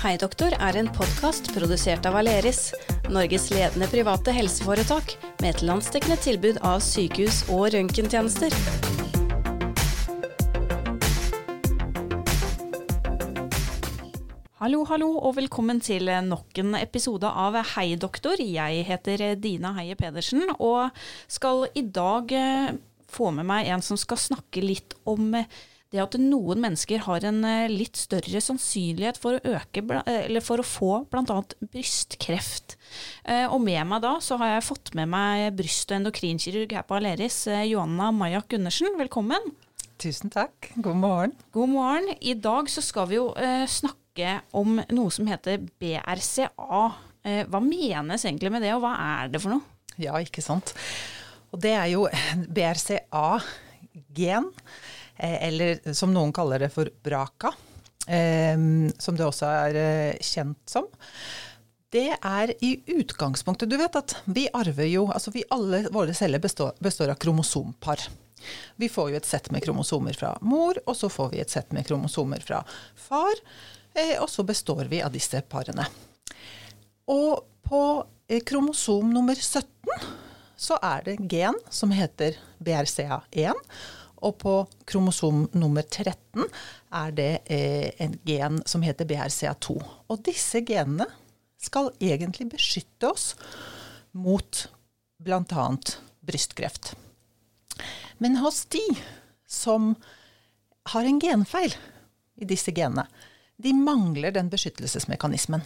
Hei er en podkast produsert av Aleris, Norges ledende private helseforetak med et landsdekkende tilbud av sykehus- og røntgentjenester. Hallo, hallo, og velkommen til nok en episode av Hei doktor. Jeg heter Dina Heie Pedersen, og skal i dag eh, få med meg en som skal snakke litt om eh, det at noen mennesker har en eh, litt større sannsynlighet for å, øke, for å få bl.a. brystkreft. Og med meg da så har jeg fått med meg bryst- og endokrinkirurg her på Aleris, Joanna Maja Gundersen. Velkommen. Tusen takk. God morgen. God morgen. I dag så skal vi jo snakke om noe som heter BRCA. Eh, hva menes egentlig med det, og hva er det for noe? Ja, ikke sant. Og det er jo BRCA-gen, eh, eller som noen kaller det for BRACA, eh, som det også er kjent som. Det er i utgangspunktet Du vet at vi arver jo altså vi Alle våre celler består, består av kromosompar. Vi får jo et sett med kromosomer fra mor, og så får vi et sett med kromosomer fra far. Eh, og så består vi av disse parene. Og på eh, kromosom nummer 17 så er det gen som heter BRCA1. Og på kromosom nummer 13 er det eh, en gen som heter BRCA2. Og disse genene skal egentlig beskytte oss mot bl.a. brystkreft. Men hos de som har en genfeil i disse genene, de mangler den beskyttelsesmekanismen.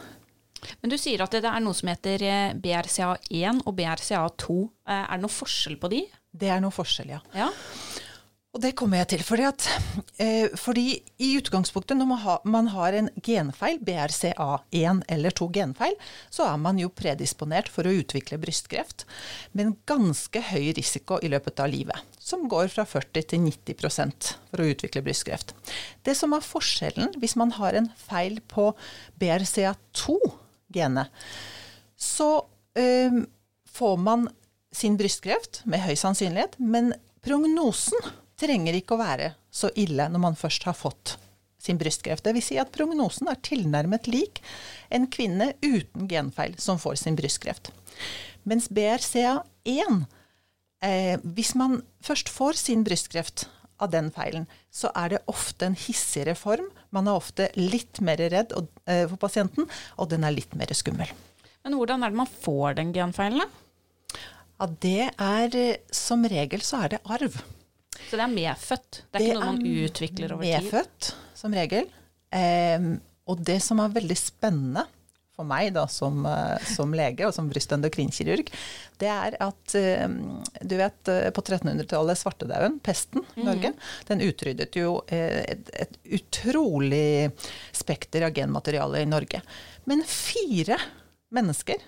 Men du sier at det er noe som heter eh, BRCA1 og BRCA2. Eh, er det noe forskjell på de? Det er noe forskjell, ja. ja. Og det kommer jeg til. Fordi, at, eh, fordi i utgangspunktet når man har, man har en genfeil, BRCA1 eller to genfeil, så er man jo predisponert for å utvikle brystkreft med en ganske høy risiko i løpet av livet. Som går fra 40 til 90 for å utvikle brystkreft. Det som er forskjellen hvis man har en feil på BRCA2-genet, så eh, får man sin brystkreft med høy sannsynlighet, men prognosen trenger ikke å være så ille når man først har fått sin brystkreft. Det vil Si at prognosen er tilnærmet lik en kvinne uten genfeil som får sin brystkreft. Mens BRCA1, eh, hvis man først får sin brystkreft av den feilen, så er det ofte en hissigere form. Man er ofte litt mer redd og, eh, for pasienten, og den er litt mer skummel. Men hvordan er det man får den genfeilen, da? Ja, det er eh, Som regel så er det arv. Så det er medfødt? Det er det ikke noe man utvikler over tid? Medfødt, som regel. Eh, og det som er veldig spennende for meg da, som, uh, som lege og som brystendokrinkirurg, det er at du vet uh, på 1300-tallet, svartedauden, pesten i mm. Norge, den utryddet jo et, et, utrolig spekter av genmateriale i Norge. Men fire mennesker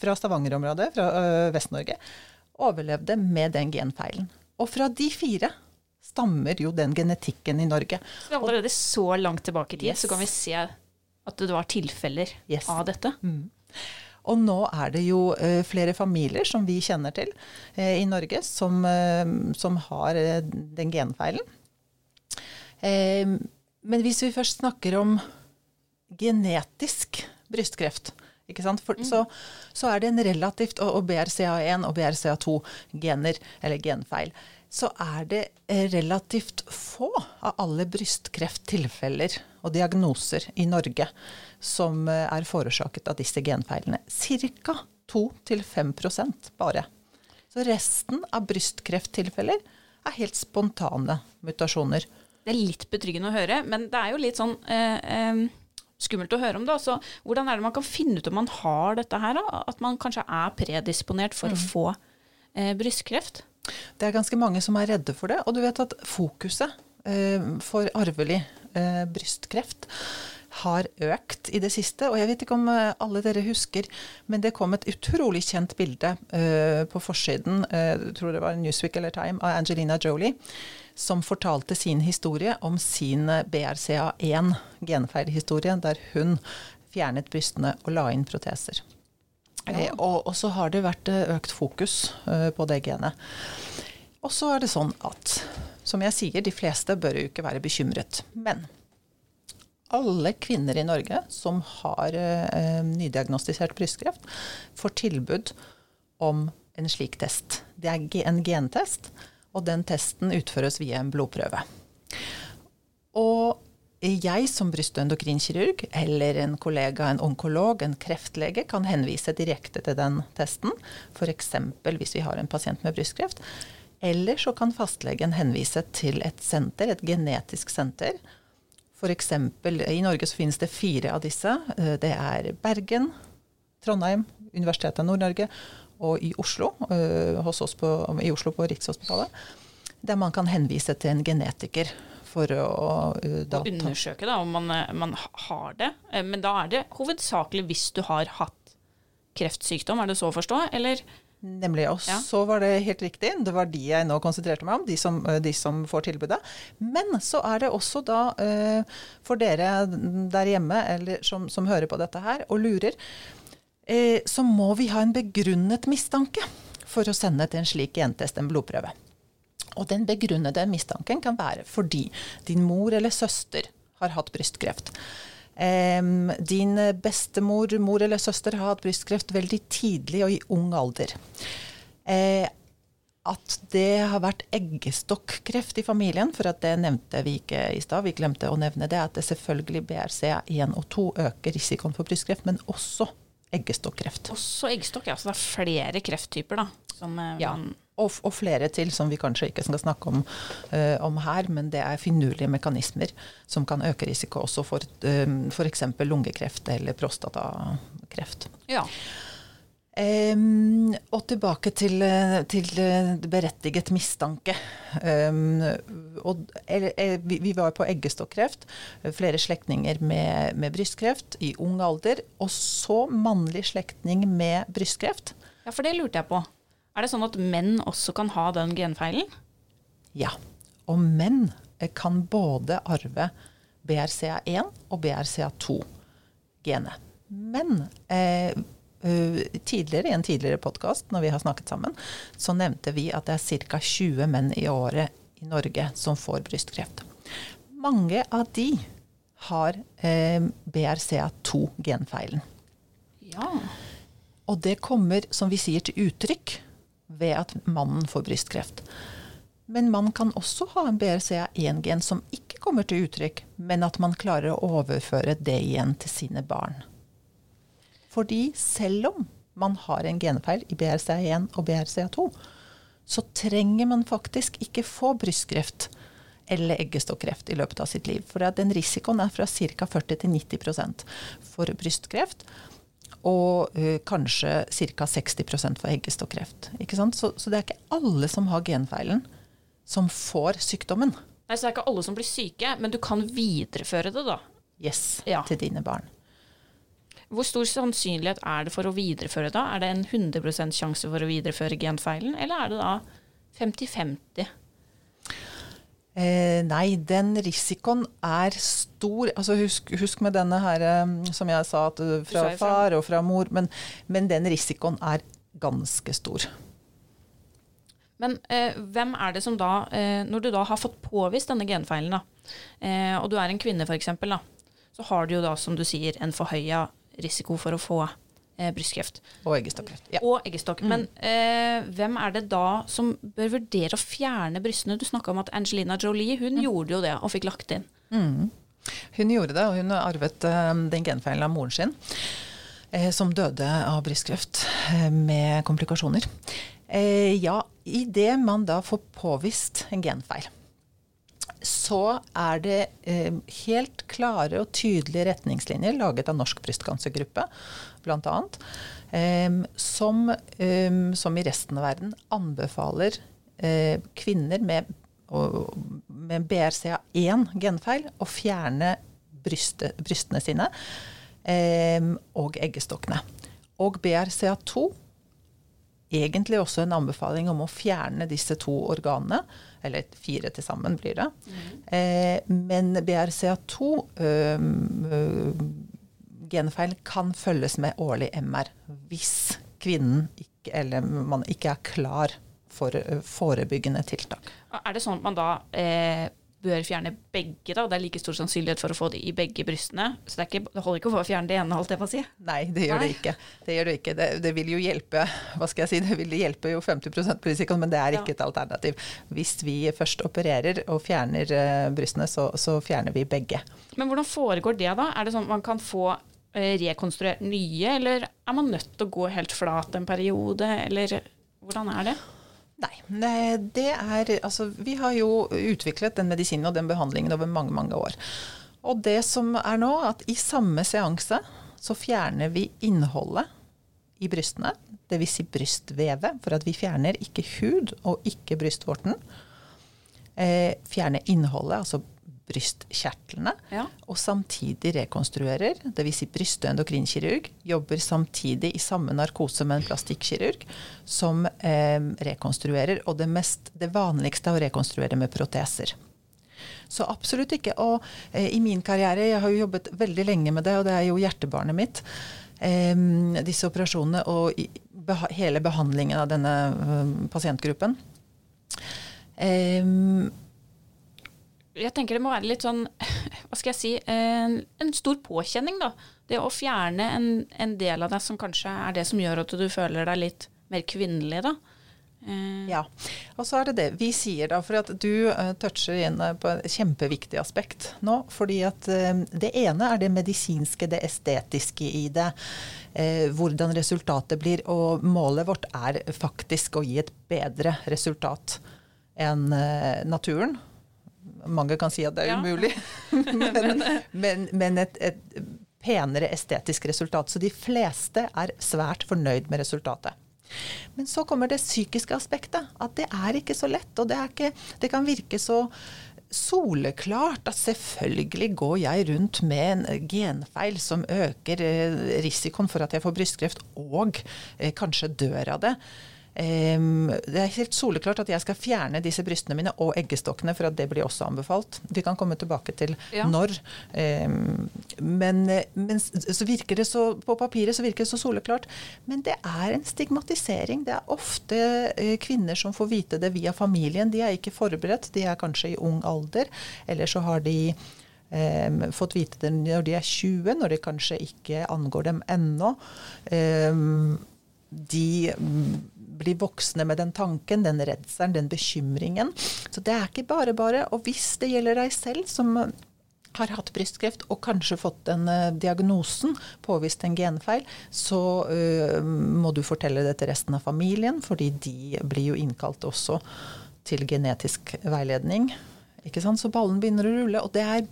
fra Stavanger-området, fra Vest-Norge, overlevde med den genfeilen. Og fra de fire stammer jo den genetikken i Norge. Så allerede så langt tilbake i tid yes. så kan vi se at det var tilfeller yes. av dette. Mm. Og nå er det jo uh, flere familier som vi kjenner til uh, i Norge, som, uh, som har den genfeilen. men hvis vi først snakker om genetisk brystkreft, for, mm. så, så, er det en relativt Og, og BRCA1 og BRCA2-gener, eller genfeil, så er det relativt få av alle brystkrefttilfeller og diagnoser i Norge som eh, er forårsaket av disse genfeilene. Ca. 2-5% bare. Så resten av brystkrefttilfeller er helt spontane mutasjoner. Det er litt betryggende å høre, men det er jo litt sånn eh, eh skummelt å høre om. Da. Så hvordan er det man kan finne ut om man har dette her? Da? At man kanskje er predisponert for mm. å få eh, brystkreft? Det er ganske mange som er redde for det. Og du vet at fokuset eh, for arvelig eh, brystkreft har økt i det siste. Og jeg vet ikke om eh, alle dere husker, men det kom et utrolig kjent bilde uh, på forsiden, jeg tror det var Newsweek eller Time, av Angelina Jolie som fortalte sin historie om sin BRCA1 genfeilhistorie, der hun fjernet brystene og la inn proteser. Ja. Eh, og, og, så har det vært eh, økt fokus uh, på det genet. Og så er det sånn at, som jeg sier, de fleste bør jo ikke være bekymret. Men alle kvinner i Norge som har eh, nydiagnostisert brystkreft, får tilbud om en slik test. Det er en gentest, og den testen utføres via en blodprøve. Og jeg som bryst- eller en kollega, en onkolog, en kreftlege, kan henvise direkte til den testen. F.eks. hvis vi har en pasient med brystkreft. Eller så kan fastlegen henvise til et senter, et genetisk senter. F.eks. i Norge så finnes det fire av disse. Eh, det er Bergen, Trondheim, Universitetet i Nord-Norge og i Oslo, eh, hos oss på, i Oslo på Rikshospitalet. Der man kan henvise til en genetiker for å uh, da, undersøke da, om man, eh, man, har det. Eh, men da er det hovedsakelig hvis du har hatt kreftsykdom, er det så å forstå? Eller? Nemlig. Og ja. så var det helt riktig. Det var de jeg nå konsentrerte meg om, de som, de som får tilbudet. Men så er det også da for dere der hjemme eller som, som hører på dette her og lurer, uh, så må vi ha en begrunnet mistanke for å sende til en slik gentest, en blodprøve. Og den begrunnede mistanken kan være fordi din mor eller søster har hatt brystkreft. Eh, din bestemor, mor eller søster har hatt brystkreft veldig tidlig og i ung alder. Eh, at det har vært eggestokkreft i familien, for at det nevnte vi ikke i stad, vi glemte å nevne det, at det selvfølgelig BRCA1 og 2 øker risikoen for brystkreft, men også eggestokkreft. Også eggstokk, ja. Så det er flere krefttyper, da. Som, uh, ja. Og, og, flere til som vi kanskje ikke skal snakke om, uh, om, her, men det er finurlige mekanismer som kan øke risiko også for um, f.eks. lungekreft eller prostatakreft. Ja. Um, og tilbake til, til berettiget mistanke. Um, og, eller, vi, vi, var på eggestokkreft. Flere slektninger med, med, brystkreft i ung alder. Og så mannlig slektning med brystkreft. Ja, for det lurte jeg på. Er det sånn at menn også kan ha den genfeilen? Ja. Og menn kan både arve BRCA1 og BRCA2-genet. Men eh, tidligere, i en tidligere podkast når vi har snakket sammen, så nevnte vi at det er ca. 20 menn i året i Norge som får brystkreft. Mange av de har eh, BRCA2-genfeilen. Ja. Og det kommer, som vi sier, til uttrykk ved at mannen får brystkreft. Men man kan også ha en BRCA1-gen som ikke kommer til uttrykk, men at man klarer å overføre det igjen til sine barn. Fordi selv om man har en genfeil i BRCA1 og BRCA2, så trenger man faktisk ikke få brystkreft eller eggestokkreft i løpet av sitt liv. For den risikoen er fra ca. 40 til 90 for brystkreft og ø, kanskje ca. 60% for eggestokkreft. Så, så, det er ikke alle som har genfeilen, som får sykdommen. Nei, Så det er ikke alle som blir syke, men du kan videreføre det, da? Yes, ja. til dine barn. Hvor stor sannsynlighet er det for å videreføre da? Er det en 100 sjanse for å videreføre genfeilen, eller er det da 50-50? Eh, nei, den risikoen er stor. Altså husk, husk, med denne her, eh, som jeg sa, at eh, fra far og fra mor. Men, men den risikoen er ganske stor. Men eh, hvem er det som da, eh, når du da har fått påvist denne genfeilen, da, eh, og du er en kvinne f.eks., så har du jo da, som du sier, en forhøya risiko for å få eh, brystkreft. Og eggestokkreft. Ja. Og eggestokk. Mm. Men eh, hvem er det da som bør vurdere å fjerne brystene? Du snakka om at Angelina Jolie hun mm. gjorde jo det og fikk lagt inn. Mm. Hun gjorde det, og hun arvet uh, den genfeilen av moren sin. Eh, som døde av brystkreft eh, med komplikasjoner. Eh, ja, idet man da får påvist en genfeil, så er det eh, helt klare og tydelige retningslinjer laget av Norsk brystkancergruppe bl.a. Eh, som, eh, som i resten av verden anbefaler eh, kvinner med, med BRCA1 genfeil å fjerne brystet, brystene sine eh, og eggestokkene. Og BRCA2 egentlig også en anbefaling om å fjerne disse to organene. Eller fire til sammen blir det. Mm. Eh, men BRCA2 øh, øh, genfeil kan følges med årlig MR hvis kvinnen ikke, eller man ikke er klar for forebyggende tiltak. Er det sånn at man da eh, bør fjerne begge. da, Det er like stor sannsynlighet for å få det i begge brystene. Så det, er ikke, det holder ikke å fjerne det ene, holdt jeg på å si. Nei, det gjør Nei. det ikke. Det, gjør det, ikke. Det, det vil jo hjelpe hva skal jeg si, det vil hjelpe jo 50 på risikoen, men det er ikke Ja. et alternativ. Hvis vi først opererer og fjerner eh, brystene, så, så fjerner vi begge. Men hvordan foregår det, da? Er det sånn at man kan få eh, rekonstruert nye, eller er man nødt til å gå helt flat en periode, eller hvordan er det? Nei, det er Altså, vi har jo utviklet den medisinen og den behandlingen over mange, mange år. Og det som er nå, at i samme seanse så fjerner vi innholdet i brystene. Dvs. Si brystvevet, for at vi fjerner ikke hud og ikke brystvorten. Eh, fjerner innholdet, altså brystkjertlene, Ja. og samtidig rekonstruerer. Dvs. Si bryst- og endokrinkirurg jobber samtidig i samme narkose med en plastikkirurg som eh, rekonstruerer. Og det, mest, det vanligste er å rekonstruere med proteser. Så absolutt ikke. Og eh, i min karriere, jeg har jo jobbet veldig lenge med det, og det er jo hjertebarnet mitt, eh, disse operasjonene og i, beha hele behandlingen av denne eh, pasientgruppen. Eh, Jeg tenker det må være litt sånn, hva skal jeg si, en, en stor påkjenning, da. Det å fjerne en, en del av deg som kanskje er det som gjør at du føler deg litt mer kvinnelig, da. Eh, Ja, og så er det det vi sier da, for at du uh, toucher inn eh, på et kjempeviktig aspekt nå. Fordi at uh, det ene er det medisinske, det estetiske i det. Uh, hvordan resultatet blir. Og målet vårt er faktisk å gi et bedre resultat enn naturen. Mange kan si at det er Ja. umulig, men, men, men et, et penere estetisk resultat. Så de fleste er svært fornøyd med resultatet. Men så kommer det psykiske aspektet. At det er ikke så lett. Og det, ikke, det kan virke så soleklart at selvfølgelig går jeg rundt med en genfeil som øker eh, risikoen for at jeg får brystkreft, og eh, kanskje dør av det. Em, det er helt soleklart at jeg skal fjerne disse brystene mine og eggestokkene, for at det blir også anbefalt. Vi kan komme tilbake til Ja. når. Um, men, men så virker det så, på papiret så virker det så soleklart. Men det er en stigmatisering. Det er ofte uh, kvinner som får vite det via familien. De er ikke forberedt, de er kanskje i ung alder. Eller så har de Um, fått vite det når de er 20, når det kanskje ikke angår dem ennå. Um, de blir voksne med den tanken, den redselen, den bekymringen. Så det er ikke bare bare. Og hvis det gjelder deg selv som eh, har hatt brystkreft og kanskje fått den uh, diagnosen, påvist en genfeil, så uh, må du fortelle det til resten av familien, fordi de blir jo innkalt også til genetisk veiledning. Ikke sant? Så ballen begynner å rulle, og det er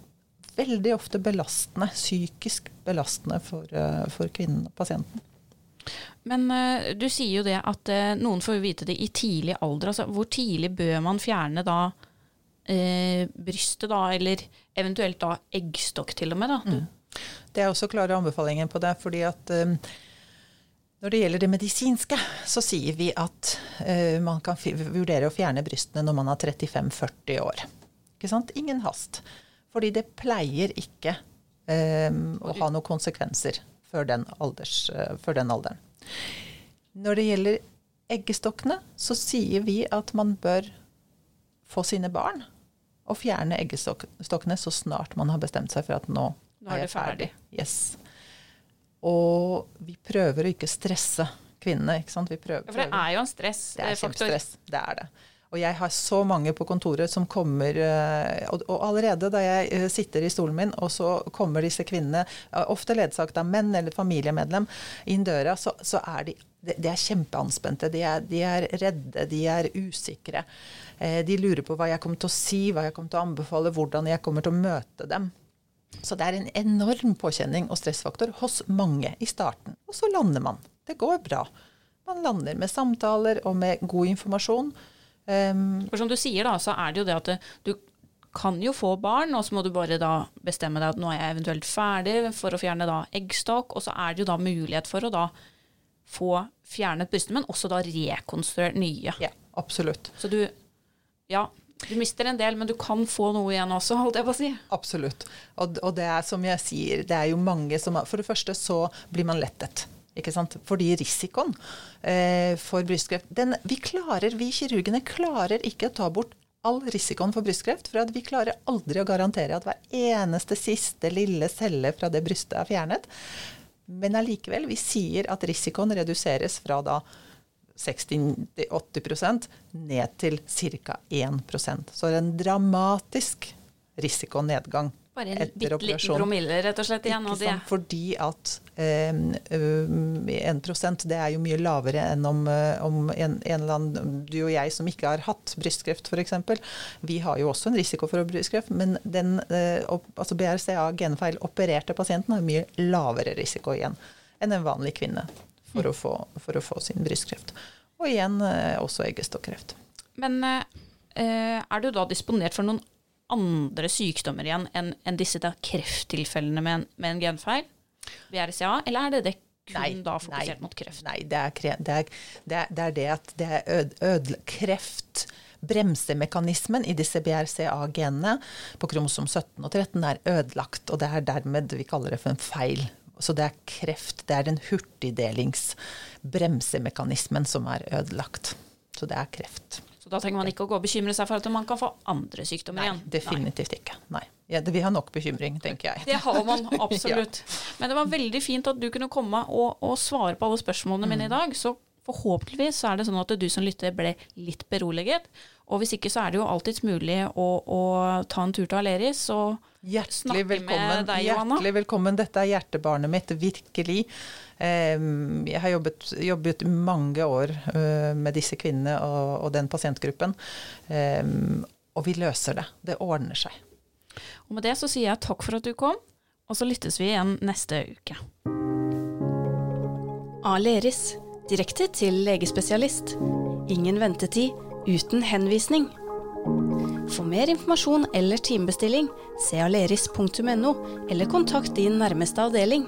veldig ofte belastende, psykisk belastende for, uh, for kvinnen, pasienten. Men uh, du sier jo det at uh, noen får vite det i tidlig alder. Altså, hvor tidlig bør man fjerne da uh, brystet, da, eller eventuelt da eggstokk til og med? da? Mm. Det er også klare anbefalinger på det. fordi at når det gjelder det medisinske, så sier vi at man kan vurdere å fjerne brystene når man er 35-40 år. Ikke sant? Ingen hast. Fordi det pleier ikke å ha noen konsekvenser før den, alders, uh, før den alderen. Når det gjelder eggestokkene, så sier vi at man bør få sine barn og fjerne eggestokkene så snart man har bestemt seg for at nå, Nå er er jeg ferdig. ferdig. Yes. Og vi prøver å ikke stresse kvinnene. Ikke sant? Vi prøver, Ja, for det er jo en Det er stressfaktor. kjempestress. Det er det. Og jeg har så mange på kontoret som kommer eh, Og, og allerede da jeg eh, sitter i stolen min, og så kommer disse kvinnene, eh, ofte ledsaget av menn eller familiemedlem, inn døra, så, så er de de er kjempeanspente. De er, de er redde, de er usikre. De lurer på hva jeg kommer til å si, hva jeg kommer til å anbefale, hvordan jeg kommer til å møte dem. Så det er en enorm påkjenning og stressfaktor hos mange i starten. Og så lander man. Det går bra. Man lander med samtaler og med god informasjon. Um, For som du sier, da, så er det jo det at du kan jo få barn, og så må du bare da bestemme deg at nå er jeg eventuelt ferdig for å fjerne da eggstokk, og så er det jo da mulighet for å da få fjernet brystene, men også da rekonstruert nye. ja, absolutt. Så du, ja, du mister en del, men du kan få noe igjen også, holdt jeg på å si. Absolutt. Og, og det er som jeg sier, det er jo mange som For det første så blir man lettet. Fordi risikoen eh, for brystkreft den, Vi klarer, vi kirurgene klarer ikke å ta bort all risikoen for brystkreft. For vi klarer aldri å garantere at hver eneste siste lille celle fra det brystet er fjernet. Men allikevel, vi sier at risikoen reduseres fra da 60-80% ned til ca. 1% Så det er en dramatisk risikonedgang bare en bitte liten promille, rett og slett, igjen. Og det. Fordi at eh, 1 det er jo mye lavere enn om, om en, en, eller annen Du og jeg som ikke har hatt brystkreft, f.eks. Vi har jo også en risiko for brystkreft, men den eh, altså BRCA genfeil opererte pasienten har mye lavere risiko igjen enn en vanlig kvinne for, mm. å, få, for å få sin brystkreft. Og igjen eh, også eggestokkreft. Men eh, er du da disponert for noen andre sykdommer igjen enn en disse da, krefttilfellene med en, med en genfeil? BRCA, eller er det det kun nei, da fokusert nei, mot kreft? Nei, det er det, er, det, er, det, at det er øde, øde, kreft Bremsemekanismen i disse BRCA-genene på kromosom 17 og 13 er ødelagt, og det er dermed vi kaller det for en feil. Så det er kreft. Det er den hurtigdelingsbremsemekanismen som er ødelagt. Så det er kreft. Så da trenger man ikke å gå og bekymre seg for at man kan få andre sykdommer Nei, igjen? Definitivt Nei. ikke. Nei. Ja, vi har nok bekymring, tenker jeg. Det har man absolutt. ja. Men det var veldig fint at du kunne komme og, og svare på alle spørsmålene mine i mm. dag. Så forhåpentligvis så er det sånn at du som lytter ble litt beroliget. Og hvis ikke så er det jo alltids mulig å, å ta en tur til Aleris og hjertelig snakke med deg, Johanna. Hjertelig velkommen. Dette er hjertebarnet mitt, virkelig. Jeg har jobbet, jobbet mange år øh, med disse kvinnene og, og den pasientgruppen. Og vi løser det. Det ordner seg. Og med det så sier jeg takk for at du kom, og så lyttes vi igjen neste uke. Aleris direkte til legespesialist. Ingen ventetid, uten henvisning. For mer informasjon eller timebestilling, se aleris.no, eller kontakt din nærmeste avdeling.